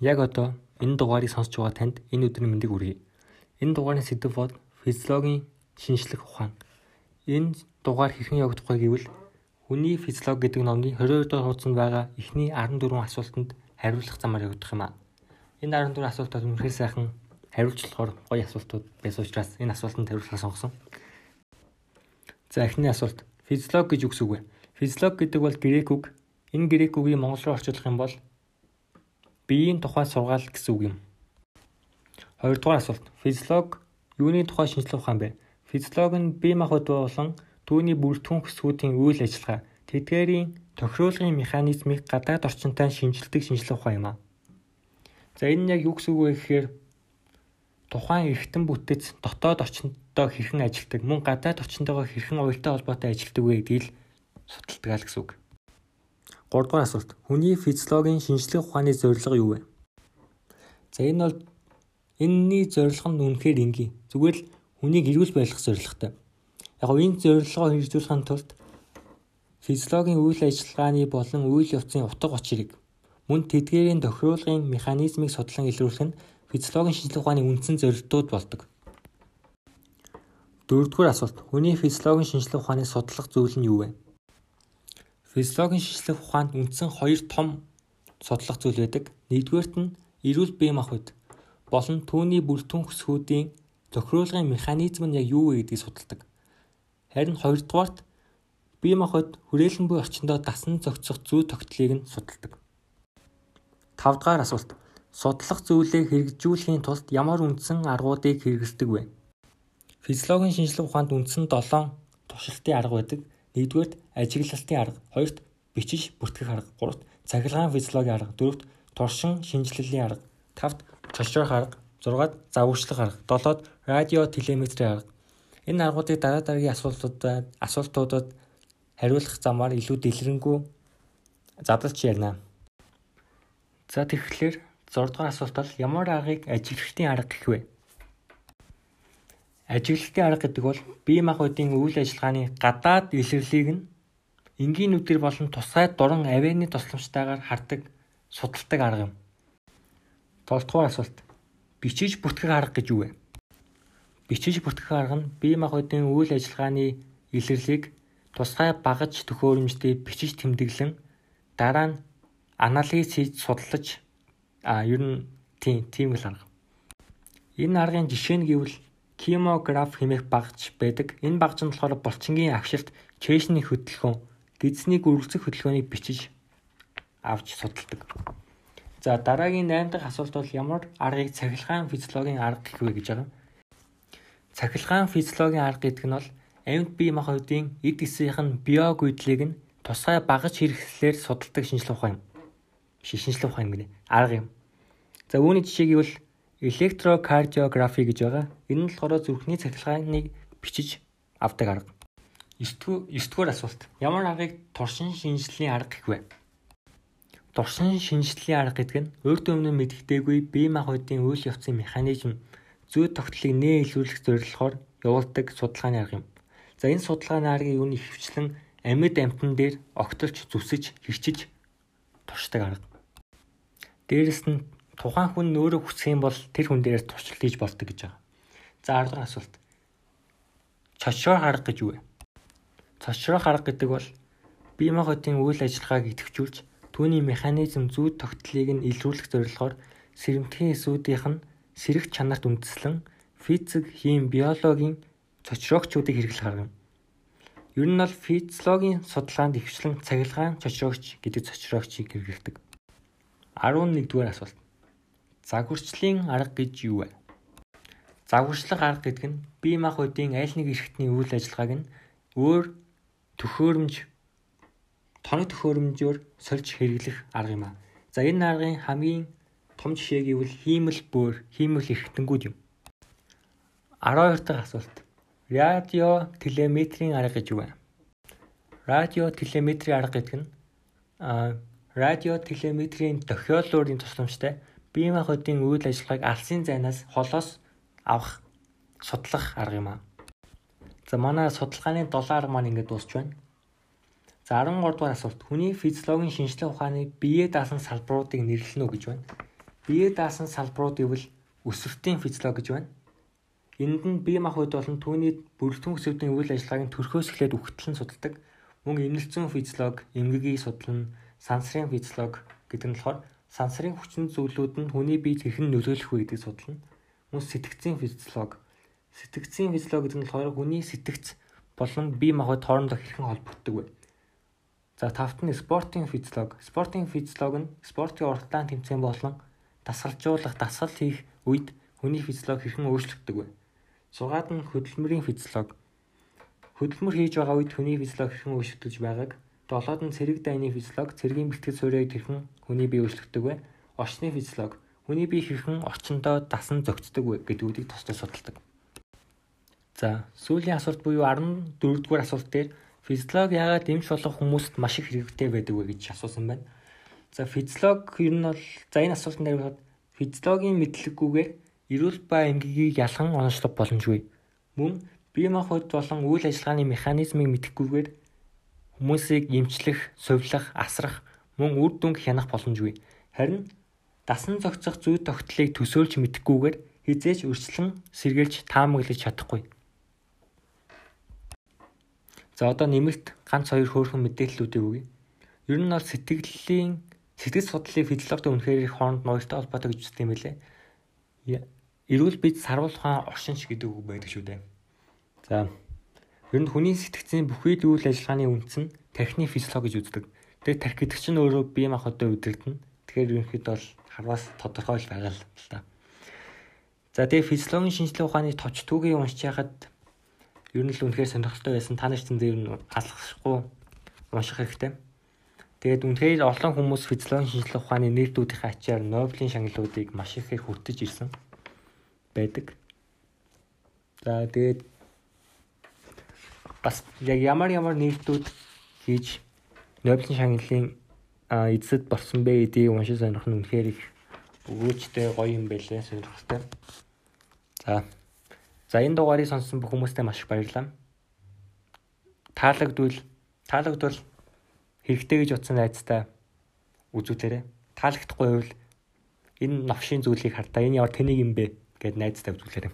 Яг одоо энэ дугаарыг сонсож байгаа танд энэ өдрийн мэндийг хүргэе. Энэ дугаарын сэдэв бол физиологийн шинжлэх ухаан. Энэ дугаар хэрхэн явагдах вэ гэвэл хүний физиологи гэдэг номны 22 дугаар хуудсанд байгаа эхний 14 асуултанд хариулах замаар явагдах юм аа. Энэ 14 асуултад үнэхээр сайхан хариулж болохоор гоё асуултууд байсан учраас энэ асуултанд хариулахаа сонгосон. За эхний асуулт. Физиологи гэж гэсэн үг вэ? Физиологи гэдэг бол грек үг. Энэ грек үгийг монгол руу орчуулах юм бол биеийн тухай сургаал гэсэн үг юм. Хоёрдугаар асуулт. Физиолог юуны тухай шинжилгээ ухаан бэ? Физиолог нь бие махбод болон түүний бүртгэн хөсгүүдийн үйл ажиллагаа, тэдгээрийн тохируулгын механизмыг гадаад орчинтай шинжилдэг шинжилгээ ухаан юм а. За энэ нь яг юу гэсэн үг вэ гэхээр тухайн эргэтэн бүтэц дотоод орчиндөө хэрхэн ажилладаг, мөн гадаад орчиндойгоо хэрхэн уялдаа холбоотой ажилладаг вэ гэдгийг л судалдаг гэсэн үг. 3 дугаар асуулт. Хүний физиологийн шинжлэх ухааны зорилго юу вэ? За энэ бол энэний зорилго нь үнэхээр энгийн. Зүгээр л хүнийг эрүүл байлгах зорилготой. Яг нь энэ зорилгоо хэрэгжүүлэхин тулд физиологийн үйл ажиллагааны болон үйл явцын утга учирыг мөн тэдгээрийн тохируулгын механизмыг судлан илрүүлэх нь физиологийн шинжлэх ухааны үндсэн зорилтууд болдог. Дөрөвдүгээр асуулт. Хүний физиологийн шинжлэх ухааны судлах зүйл нь юу вэ? Физиологийн шинжлэх ухаанд үндсэн хоёр том судлах зүйл байдаг. Нэгдүгээрт нь эрүүл бие махбод болон түүний бүртгэн хөсгүүдийн зохируулгын механизм нь яг юу вэ гэдгийг судалдаг. Харин хоёрдугаарт бие махбод хүрээлэн буй орчиндөө дасан зохицох зүй тогтолцоог нь судалдаг. Тавдугаар асуулт. Судлах зүйлээ хэрэгжүүлэхийн тулд ямар үндсэн аргуудыг хэрэглэдэг вэ? Физиологийн шинжлэх ухаанд үндсэн 7 туршилтын арга байдаг. Нэгдүгээрт ажиглалтын арга, хоёрт бичиж бүртгэх арга, гуравт цахилгаан физиологийн арга, дөрөвт туршин шинжилгээлийн арга, тавт чолчрох арга, зургаад завурчлах арга, долоод радио телеметрийн арга. Энэ аргуудыг дараа дараагийн асуултуудад асуултуудад хариулах замаар илүү дэлгэрэнгүй задлж ярина. За тэгэхээр 6 дугаар асуулт бол ямар аргыг ажиглалтын арга гэх вэ? Ажиглалтын арга гэдэг бол бие махбодын үйл ажиллагааны гадаад илэрлийг нь энгийн нүдээр болон тусгай дуран авианы тусламжтайгаар хардаг судалдаг арга юм. 7 дугаар асуулт. Бичиж бүртгэх арга гэж юу вэ? Бичиж бүртгэх арга нь бие махбодын үйл ажиллагааны илэрлийг тусгай багаж төхөөрөмжтэй бичиж тэмдэглэн дараа нь анализ хийж судлаж а ер нь тийм тийм л арга. Энэ аргын жишээ нь гэвэл кимограф хэмээх багж байдаг. Энэ багж нь болохоор булчингийн агшилт чэйшний хөдөлгөөн, гидсний гөрөлцөх хөдөлгөөнийг бичиж авч судалдаг. За дараагийн 8 дахь асуулт бол ямар аргыг цахилгаан физиологийн арга гэх вэ гэж байгаа. Цахилгаан физиологийн арга гэдэг нь бол амьд бие махбодын эд эсийнх нь биог үйдлийг нь тусгай багаж хэрэгслээр судалдаг шинжилгээ ухаан юм. Биш шинжилгээ ухаан юм гинэ. Арга юм. За үүний жишээ гэвэл электрокардиографи гэж байгаа. Энэ нь болохоор зүрхний цахилгааныг бичиж авдаг арга. 9 дугаар асуулт. Ямар аргыг туршин шинжиллийн арга гэх вэ? Туршин шинжиллийн арга гэдэг нь урд өмнө мэдэгдээгүй бие махбодын үйл явцын механизм зүй тогтлыг нээлүүлэх зорилгоор явуулдаг судалгааны арга юм. За энэ судалгааны аргыг юу нь ихэвчлэн амьд амтан дээр огтолж зүсэж хэрчиж туршдаг арга. Дээрэс нь тухайн хүн өөрөө хүсэх юм бол тэр хүн дээрээс туршилт хийж болдог гэж байгаа. За 10 дахь асуулт. Цочроо харга гэж юу вэ? Цочроо харга гэдэг бол бие махбодын үйл ажиллагааг идэвхжүүлж түүний механизм зүй тогтлыг нь илрүүлэх зорилгоор сэрэмтгийн эсүүдийнх нь сэрэх чанарт үндэслэн физик, хим, биологийн цочрогчдыг хэрэглэх арга юм. Ер нь бол физиологийн судалгаанд ихвчлэн цахилгаан цочрогч гэдэг цочрогчийг хэрэглэдэг. 11 дугаар асуулт. Загварчлалын арга гэж юу вэ? Загварчлах арга гэдэг нь бие махбодын аль нэг эрхтний үйл ажиллагааг нь өөр төхөөрөмж тоног төхөөрөмжөөр сольж хэрэглэх арга юм аа. За энэ аргын хамгийн том жишээ гэвэл хиймэл бөөр, хиймэл эрхтэнгүүд юм. 12 дахь асуулт. Радио телеметрийн арга гэж юу вэ? Радио телеметрийн арга гэдэг нь а радио телеметрийн тохиоллуурын тусламжтай бие махбодын үйл ажиллагааг алсын зайнаас холоос авах судлах арга юм аа. За манай судалгааны 7 арга маань ингээд дуусч байна. За 13 дугаар асуулт. Хүний физиологийн шинжилгээ ухааны бие даасан салбаруудыг нэрлэнэ үү гэж байна. бие даасан салбарууд гэвэл өсвөртийн физиологи гэж байна. Энд нь бие махбод болон түүний бүрэлдэхүүн өсвөртийн үйл ажиллагааг төрхөөс эхлээд үхтэл нь судалдаг. Мөн эмнэлзэн физиологи, эмгэгийг судлана, сансрын физиологи гэдэг нь болохоор сансрын хүчин зүйлүүд нь хүний биед хэрхэн нөлөөлөх вэ гэдгийг судална. Мөн сэтгцийн физиологи. Сэтгцийн физиологи гэдэг нь болохоор хүний сэтгц болон бие махбод хоорондоо хэрхэн холбогддог вэ? За тавт нь спортын физиологи. Спортын физиологи нь спортын уралдаан тэмцээн болон дасгалжуулах, дасгал хийх үед хүний физиологи хэрхэн өөрчлөгддөг вэ? Зургаад нь хөдөлмөрийн физиологи. Хөдөлмөр хийж байгаа үед хүний физиологи хэрхэн өөрчлөгдөж байгааг долоод нь цэрэг дайны физиологи, цэргийн бэлтгэл суурийг хэрхэн хүний бие өөрчлөгдөг вэ? Орчны физиологи. Хүний бие хэрхэн орчиндөө дасан зөгцдөг вэ гэдгүүдийг тослож судалдаг. За, сүүлийн асуулт буюу 14 дугаар асуулт дээр физиологи яагаад эмч болох хүмүүст маш их хэрэгтэй байдаг вэ гэж асуусан байна. За физиолог ер нь бол за энэ асуултанд хариулахад физиологийн мэдлэггүйгээр эрүүл ба эмгэгийг ялхан онцлог боломжгүй. Мөн бие махбод болон үйл ажиллагааны механизмыг мэдэхгүйгээр хүмүүсийг эмчлэх, сувлах, асрах мөн үр дүнг хянах боломжгүй. Харин дасан зохицох зүй тогтлыг төсөөлж мэдэхгүйгээр хизээч өрчлөн сэргийлж таамаглаж чадахгүй. За одоо нэмэлт ганц хоёр хөөрхөн мэдээллүүдийг өгье. Ер нь бол сэтгэлийн Сэтгэл судлалыг физиологийн үнэхээр их хооронд ноёртой холбоотой гэж үздэг юм байлээ. Эрүүл бид сарвал ухаан оршинч гэдэг үг байдаг шүү дээ. За ер нь хүний сэтгцийн бүхий л үйл ажиллагааны үндэс нь тархины физиологи гэж үздэг. Тэгээд тархи гэдэг чинь өөрөө бие махбодоо удирдна. Тэгэхээр ерөнхийдөө бол харвас тодорхой л байгаа л та. За тэгээд физиологийн шинжилгээ ухааны товч түүгийг уншиж яхад ер нь л үнэхээр сонирхолтой байсан. Та нар ч зэн дээр нь алхахгүй унших хэрэгтэй. Тэгээд үнэхээр олон хүмүүс физиологийн шинжилгээ ухааны нээлтүүдийн ачаар Нобелийн шагналуудыг маш ихээр хүртэж ирсэн байдаг. За тэгээд бас яг ямар ямар нээлтүүд хийж Нобелийн шагналын эзэд болсон бэ гэдгийг уншиж сонирх нь үнэхээр их өгөөжтэй гоё юм байлээ сонирхолтой. За. За энэ дугаарыг сонссон бүх хүмүүстээ маш их баярлалаа. Таалагдвал таалагдвал хэрэгтэй гэж утсан найзтай үзүүлээрэ. Таалагдахгүй байвал энэ новшийн зүйлийг хардаа энэ ямар тэнийг юм бэ гэд найзтай үзүүлээрэ.